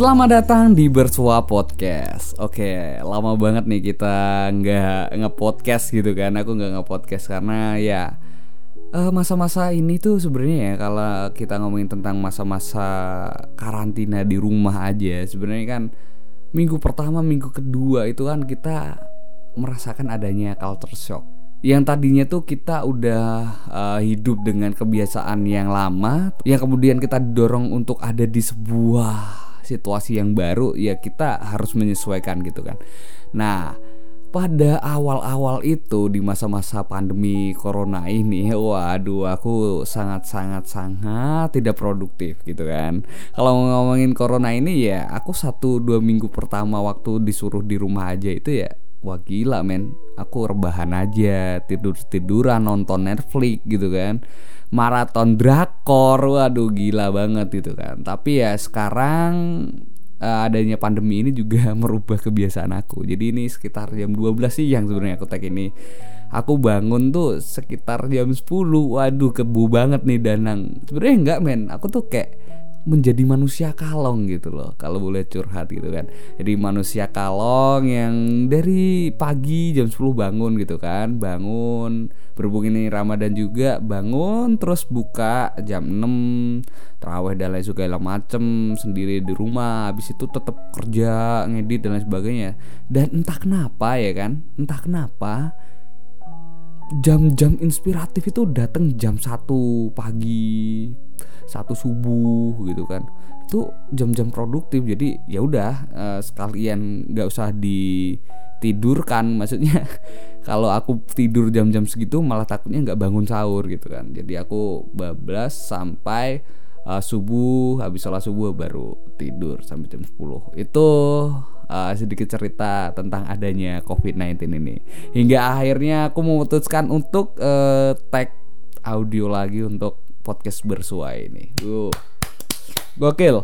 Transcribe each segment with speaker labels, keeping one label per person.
Speaker 1: Selamat datang di Bersua Podcast. Oke, lama banget nih kita nggak nge-podcast gitu kan. Aku nggak nge-podcast karena ya eh, masa-masa ini tuh sebenarnya ya kalau kita ngomongin tentang masa-masa karantina di rumah aja, sebenarnya kan minggu pertama, minggu kedua itu kan kita merasakan adanya culture shock. Yang tadinya tuh kita udah uh, hidup dengan kebiasaan yang lama, yang kemudian kita dorong untuk ada di sebuah situasi yang baru ya kita harus menyesuaikan gitu kan. Nah, pada awal-awal itu di masa-masa pandemi corona ini, waduh aku sangat-sangat sangat tidak produktif gitu kan. Kalau ngomongin corona ini ya, aku satu dua minggu pertama waktu disuruh di rumah aja itu ya, wah gila men, aku rebahan aja, tidur tiduran nonton Netflix gitu kan. Maraton drakor waduh gila banget gitu kan. Tapi ya sekarang uh, adanya pandemi ini juga merubah kebiasaan aku. Jadi ini sekitar jam 12 siang sebenarnya aku tag ini. Aku bangun tuh sekitar jam 10 waduh kebu banget nih danang. Sebenarnya enggak men. Aku tuh kayak menjadi manusia kalong gitu loh kalau boleh curhat gitu kan. Jadi manusia kalong yang dari pagi jam 10 bangun gitu kan bangun berhubung ini Ramadan juga bangun terus buka jam 6 terawih dan lain segala macem sendiri di rumah habis itu tetap kerja ngedit dan lain sebagainya. Dan entah kenapa ya kan entah kenapa jam-jam inspiratif itu datang jam satu pagi satu subuh gitu kan. Itu jam-jam produktif jadi ya udah uh, sekalian nggak usah ditidurkan. Maksudnya kalau aku tidur jam-jam segitu malah takutnya nggak bangun sahur gitu kan. Jadi aku bablas sampai uh, subuh habis sholat subuh baru tidur sampai jam 10 itu uh, sedikit cerita tentang adanya COVID-19 ini. Hingga akhirnya aku memutuskan untuk uh, tag audio lagi untuk podcast bersuai ini. Uh. Gokil.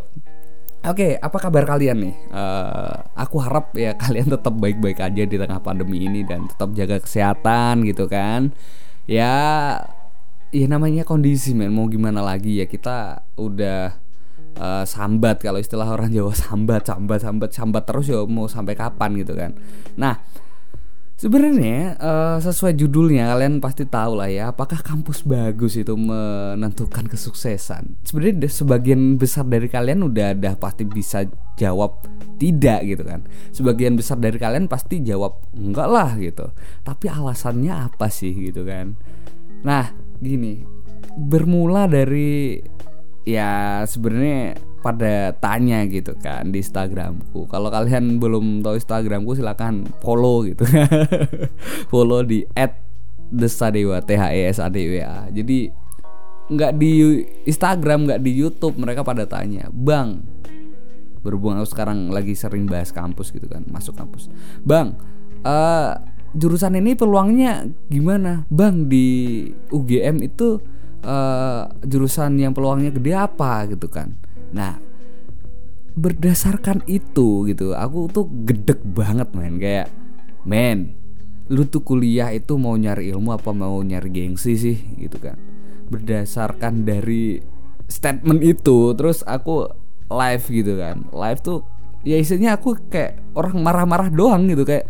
Speaker 1: Oke, okay, apa kabar kalian nih? Uh, aku harap ya kalian tetap baik-baik aja di tengah pandemi ini dan tetap jaga kesehatan gitu kan. Ya, ya namanya kondisi men. Mau gimana lagi ya kita udah uh, sambat kalau istilah orang Jawa sambat, sambat, sambat, sambat terus ya mau sampai kapan gitu kan. Nah, Sebenarnya uh, sesuai judulnya kalian pasti tahu lah ya apakah kampus bagus itu menentukan kesuksesan. Sebenarnya sebagian besar dari kalian udah ada pasti bisa jawab tidak gitu kan. Sebagian besar dari kalian pasti jawab enggak lah gitu. Tapi alasannya apa sih gitu kan? Nah, gini. Bermula dari ya sebenarnya pada tanya gitu kan di Instagramku. Kalau kalian belum tahu Instagramku silahkan follow gitu. follow di @desadewa T H E S A D W A. Jadi nggak di Instagram nggak di YouTube mereka pada tanya, bang berhubung aku sekarang lagi sering bahas kampus gitu kan masuk kampus bang uh, jurusan ini peluangnya gimana bang di UGM itu uh, jurusan yang peluangnya gede apa gitu kan Nah, berdasarkan itu gitu, aku tuh gedek banget men kayak men, lu tuh kuliah itu mau nyari ilmu apa mau nyari gengsi sih gitu kan. Berdasarkan dari statement itu, terus aku live gitu kan. Live tuh ya isinya aku kayak orang marah-marah doang gitu kayak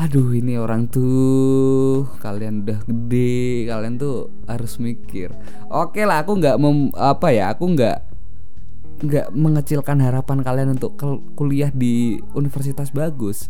Speaker 1: aduh ini orang tuh kalian udah gede kalian tuh harus mikir oke lah aku nggak apa ya aku nggak nggak mengecilkan harapan kalian untuk kuliah di universitas bagus.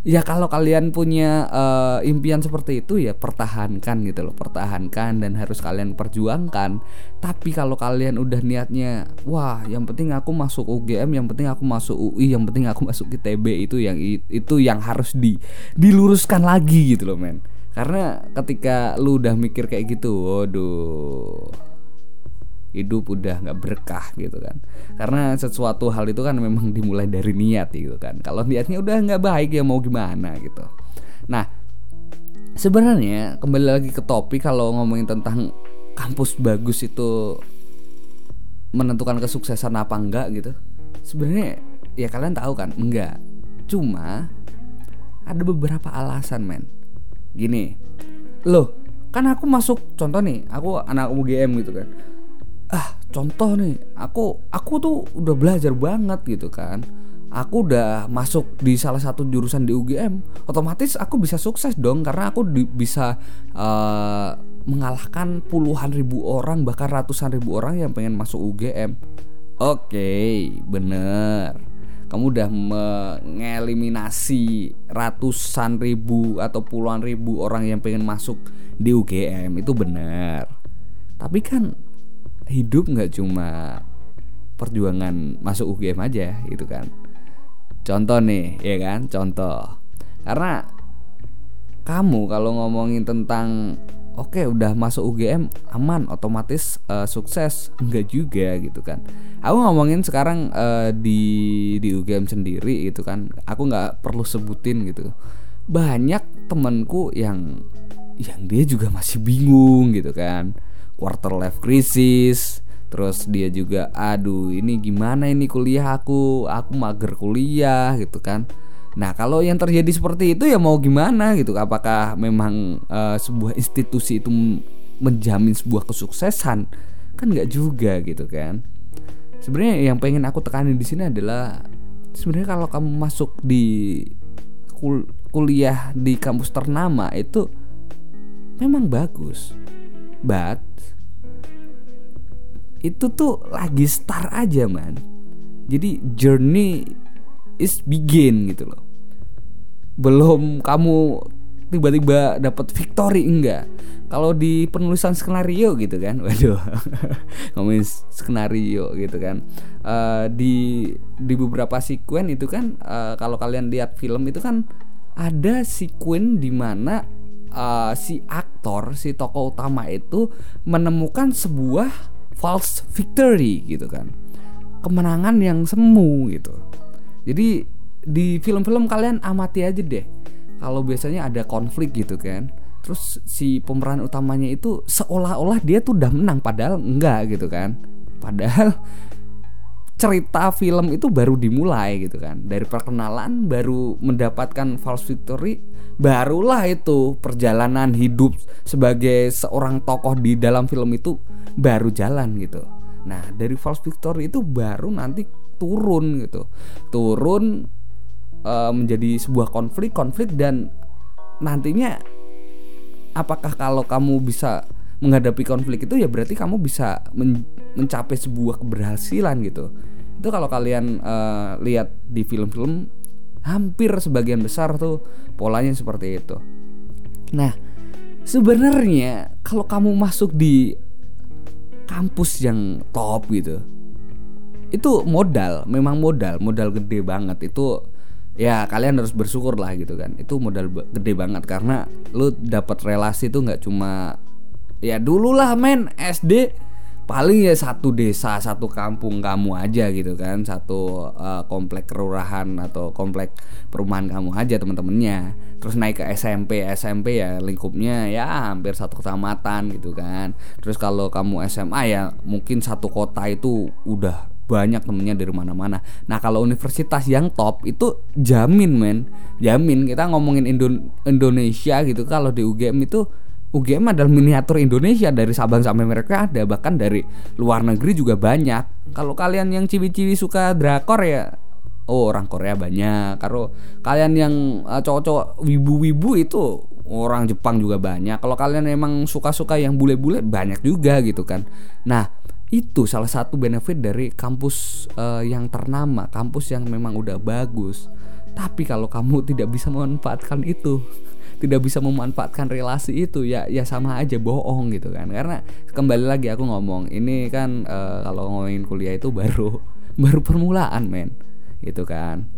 Speaker 1: Ya kalau kalian punya uh, impian seperti itu ya pertahankan gitu loh pertahankan dan harus kalian perjuangkan. Tapi kalau kalian udah niatnya wah yang penting aku masuk UGM yang penting aku masuk UI yang penting aku masuk ITB itu yang itu yang harus di diluruskan lagi gitu loh men. Karena ketika lu udah mikir kayak gitu waduh hidup udah nggak berkah gitu kan. Karena sesuatu hal itu kan memang dimulai dari niat gitu kan. Kalau niatnya udah nggak baik ya mau gimana gitu. Nah sebenarnya kembali lagi ke topik kalau ngomongin tentang kampus bagus itu menentukan kesuksesan apa enggak gitu. Sebenarnya ya kalian tahu kan enggak. Cuma ada beberapa alasan men. Gini. Loh kan aku masuk contoh nih aku anak UGM gitu kan ah contoh nih aku aku tuh udah belajar banget gitu kan. Aku udah masuk di salah satu jurusan di UGM otomatis aku bisa sukses dong karena aku di, bisa uh, mengalahkan puluhan ribu orang bahkan ratusan ribu orang yang pengen masuk UGM oke bener. Kamu udah mengeliminasi ratusan ribu atau puluhan ribu orang yang pengen masuk di UGM itu benar tapi kan hidup nggak cuma perjuangan masuk UGM aja gitu kan. Contoh nih ya kan? Contoh. Karena kamu kalau ngomongin tentang oke okay, udah masuk UGM aman otomatis uh, sukses. Enggak juga gitu kan. Aku ngomongin sekarang uh, di di UGM sendiri gitu kan. Aku nggak perlu sebutin gitu. Banyak temanku yang yang dia juga masih bingung gitu kan quarter life crisis terus dia juga aduh ini gimana ini kuliah aku? Aku mager kuliah gitu kan. Nah kalau yang terjadi seperti itu ya mau gimana gitu? Apakah memang uh, sebuah institusi itu menjamin sebuah kesuksesan? Kan nggak juga gitu kan. Sebenarnya yang pengen aku tekanin di sini adalah sebenarnya kalau kamu masuk di kul kuliah di kampus ternama itu memang bagus But itu tuh lagi start aja man. Jadi journey is begin gitu loh. Belum kamu tiba-tiba dapat victory enggak. Kalau di penulisan skenario gitu kan waduh. Ngomongin skenario gitu kan. Uh, di di beberapa sekuen itu kan uh, kalau kalian lihat film itu kan ada sekuen di mana uh, si aktor si tokoh utama itu menemukan sebuah false victory gitu kan. Kemenangan yang semu gitu. Jadi di film-film kalian amati aja deh. Kalau biasanya ada konflik gitu kan. Terus si pemeran utamanya itu seolah-olah dia tuh udah menang padahal enggak gitu kan. Padahal cerita film itu baru dimulai gitu kan. Dari perkenalan baru mendapatkan false victory barulah itu perjalanan hidup sebagai seorang tokoh di dalam film itu baru jalan gitu. Nah dari false victory itu baru nanti turun gitu. Turun uh, menjadi sebuah konflik konflik dan nantinya apakah kalau kamu bisa menghadapi konflik itu ya berarti kamu bisa men mencapai sebuah keberhasilan gitu itu kalau kalian uh, lihat di film-film hampir sebagian besar tuh polanya seperti itu. Nah sebenarnya kalau kamu masuk di kampus yang top gitu itu modal memang modal modal gede banget. Itu ya kalian harus bersyukur lah gitu kan. Itu modal gede banget karena lu dapat relasi tuh nggak cuma ya dulu lah men SD paling ya satu desa satu kampung kamu aja gitu kan satu uh, komplek kelurahan atau komplek perumahan kamu aja temen-temennya terus naik ke SMP SMP ya lingkupnya ya hampir satu kecamatan gitu kan terus kalau kamu SMA ya mungkin satu kota itu udah banyak temennya dari mana-mana. Nah kalau universitas yang top itu jamin men, jamin kita ngomongin Indo Indonesia gitu. Kalau di UGM itu UGM adalah miniatur Indonesia dari Sabang sampai mereka ada bahkan dari luar negeri juga banyak. Kalau kalian yang ciwi-ciwi suka drakor ya oh orang Korea banyak. Kalau kalian yang uh, cowok-cowok wibu-wibu itu orang Jepang juga banyak. Kalau kalian emang suka-suka yang bule-bule banyak juga gitu kan. Nah, itu salah satu benefit dari kampus uh, yang ternama, kampus yang memang udah bagus. Tapi kalau kamu tidak bisa memanfaatkan itu, tidak bisa memanfaatkan relasi itu, ya ya sama aja bohong gitu kan. Karena kembali lagi aku ngomong, ini kan uh, kalau ngomongin kuliah itu baru baru permulaan, men. Gitu kan.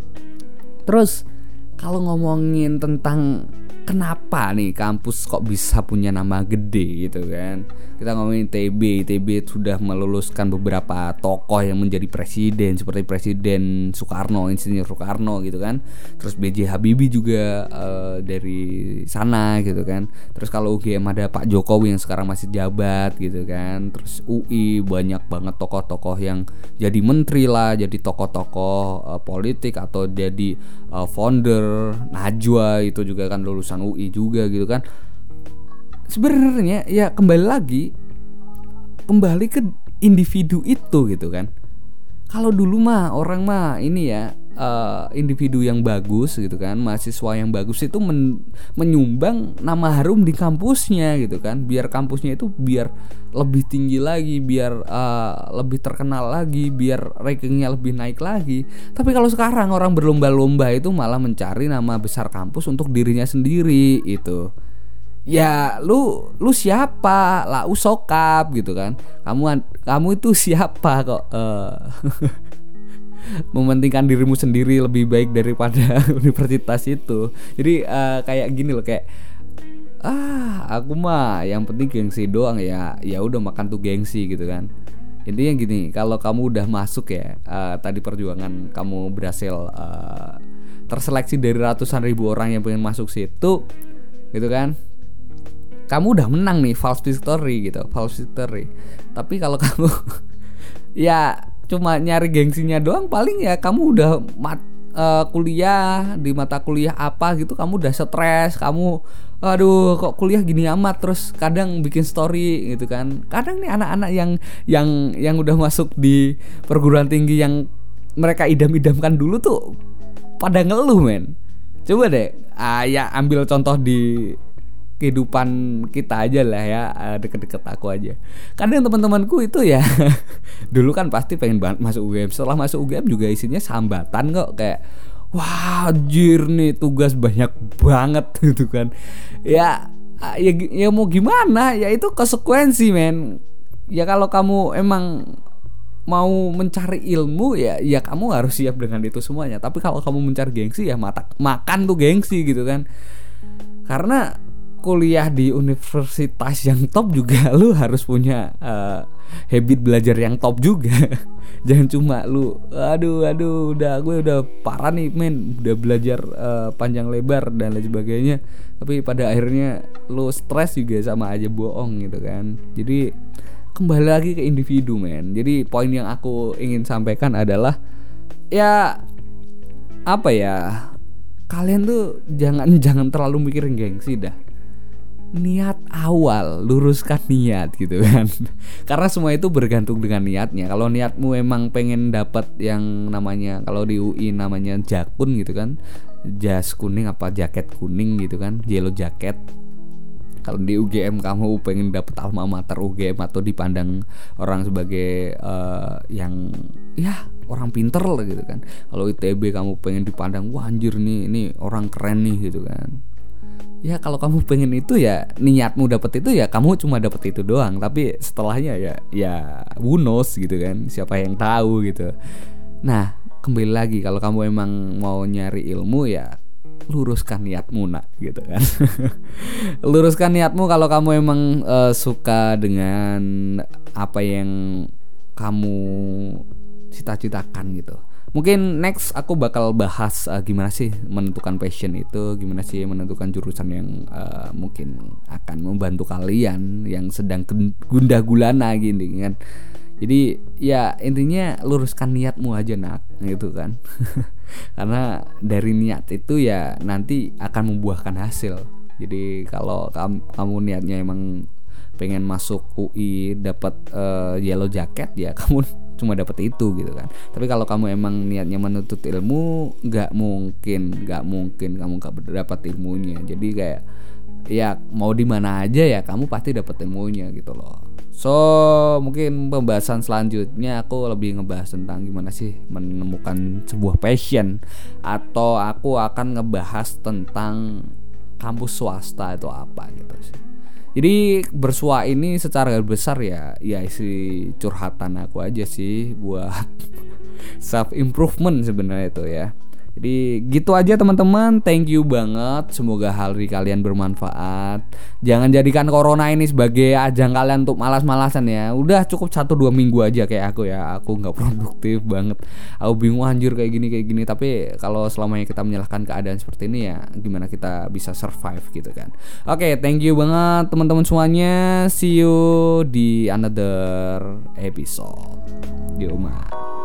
Speaker 1: Terus kalau ngomongin tentang kenapa nih kampus kok bisa punya nama gede gitu kan? Kita ngomongin TB TB sudah meluluskan beberapa tokoh yang menjadi presiden seperti presiden Soekarno Insinyur Soekarno gitu kan. Terus BJ Habibie juga uh, dari sana gitu kan. Terus kalau UGM ada Pak Jokowi yang sekarang masih jabat gitu kan. Terus UI banyak banget tokoh-tokoh yang jadi menteri lah jadi tokoh-tokoh uh, politik atau jadi uh, founder. Najwa itu juga kan lulusan lulusan UI juga gitu kan. Sebenarnya ya kembali lagi kembali ke individu itu gitu kan. Kalau dulu mah orang mah ini ya uh, individu yang bagus gitu kan mahasiswa yang bagus itu men menyumbang nama harum di kampusnya gitu kan. Biar kampusnya itu biar lebih tinggi lagi biar uh, lebih terkenal lagi biar rankingnya lebih naik lagi. Tapi kalau sekarang orang berlomba-lomba itu malah mencari nama besar kampus untuk dirinya sendiri itu ya lu lu siapa? Lah usokap gitu kan. Kamu kamu itu siapa kok? Uh, mementingkan dirimu sendiri lebih baik daripada universitas itu. Jadi uh, kayak gini loh kayak ah aku mah yang penting gengsi doang ya. Ya udah makan tuh gengsi gitu kan. Intinya gini kalau kamu udah masuk ya uh, tadi perjuangan kamu berhasil uh, terseleksi dari ratusan ribu orang yang pengen masuk situ gitu kan kamu udah menang nih false victory gitu false victory. Tapi kalau kamu ya cuma nyari gengsinya doang paling ya kamu udah mat, uh, kuliah di mata kuliah apa gitu kamu udah stres kamu aduh kok kuliah gini amat terus kadang bikin story gitu kan. Kadang nih anak-anak yang yang yang udah masuk di perguruan tinggi yang mereka idam-idamkan dulu tuh pada ngeluh men. Coba deh ah, ya ambil contoh di kehidupan kita aja lah ya eh, deket-deket aku aja. Kadang teman-temanku itu ya dulu kan pasti pengen banget masuk UGM setelah masuk UGM juga isinya sambatan kok kayak wah anjir nih tugas banyak banget gitu kan. Ya ya ya mau gimana? Ya itu konsekuensi men. Ya kalau kamu emang mau mencari ilmu ya ya kamu harus siap dengan itu semuanya. Tapi kalau kamu mencari gengsi ya mata makan tuh gengsi gitu kan. Karena kuliah di universitas yang top juga lu harus punya uh, habit belajar yang top juga. Jangan cuma lu aduh aduh udah gue udah parah nih men udah belajar uh, panjang lebar dan lain sebagainya. Tapi pada akhirnya lu stres juga sama aja bohong gitu kan. Jadi kembali lagi ke individu men. Jadi poin yang aku ingin sampaikan adalah ya apa ya kalian tuh jangan jangan terlalu mikirin gengsi dah niat awal luruskan niat gitu kan. Karena semua itu bergantung dengan niatnya. Kalau niatmu emang pengen dapat yang namanya kalau di UI namanya jakun gitu kan jas kuning apa jaket kuning gitu kan yellow jacket. Kalau di UGM kamu pengen dapet alma mater UGM atau dipandang orang sebagai uh, yang ya orang pinter lah gitu kan. Kalau ITB kamu pengen dipandang wah anjir nih ini orang keren nih gitu kan ya kalau kamu pengen itu ya niatmu dapet itu ya kamu cuma dapet itu doang. Tapi setelahnya ya ya who gitu kan siapa yang tahu gitu. Nah kembali lagi kalau kamu emang mau nyari ilmu ya luruskan niatmu nak gitu kan. Luruskan niatmu kalau kamu emang uh, suka dengan apa yang kamu cita-citakan gitu mungkin next aku bakal bahas uh, gimana sih menentukan passion itu gimana sih menentukan jurusan yang uh, mungkin akan membantu kalian yang sedang gundah gulana gini kan. Jadi ya intinya luruskan niatmu aja nak gitu kan. Karena dari niat itu ya nanti akan membuahkan hasil. Jadi kalau kamu, kamu niatnya emang pengen masuk UI dapat uh, yellow jacket ya kamu cuma dapat itu gitu kan. Tapi kalau kamu emang niatnya menuntut ilmu nggak mungkin nggak mungkin kamu nggak dapat ilmunya. Jadi kayak ya mau di mana aja ya kamu pasti dapat ilmunya gitu loh. So mungkin pembahasan selanjutnya aku lebih ngebahas tentang gimana sih menemukan sebuah passion. Atau aku akan ngebahas tentang kampus swasta itu apa gitu sih jadi bersua ini secara besar ya ya isi curhatan aku aja sih buat self improvement sebenarnya itu ya jadi gitu aja teman-teman, thank you banget. Semoga hari kalian bermanfaat. Jangan jadikan corona ini sebagai ajang kalian untuk malas-malasan ya. Udah cukup satu dua minggu aja kayak aku ya. Aku nggak produktif banget. Aku bingung anjir kayak gini kayak gini. Tapi kalau selamanya kita menyalahkan keadaan seperti ini ya, gimana kita bisa survive gitu kan? Oke, okay, thank you banget teman-teman semuanya. See you di another episode. Yo, ma.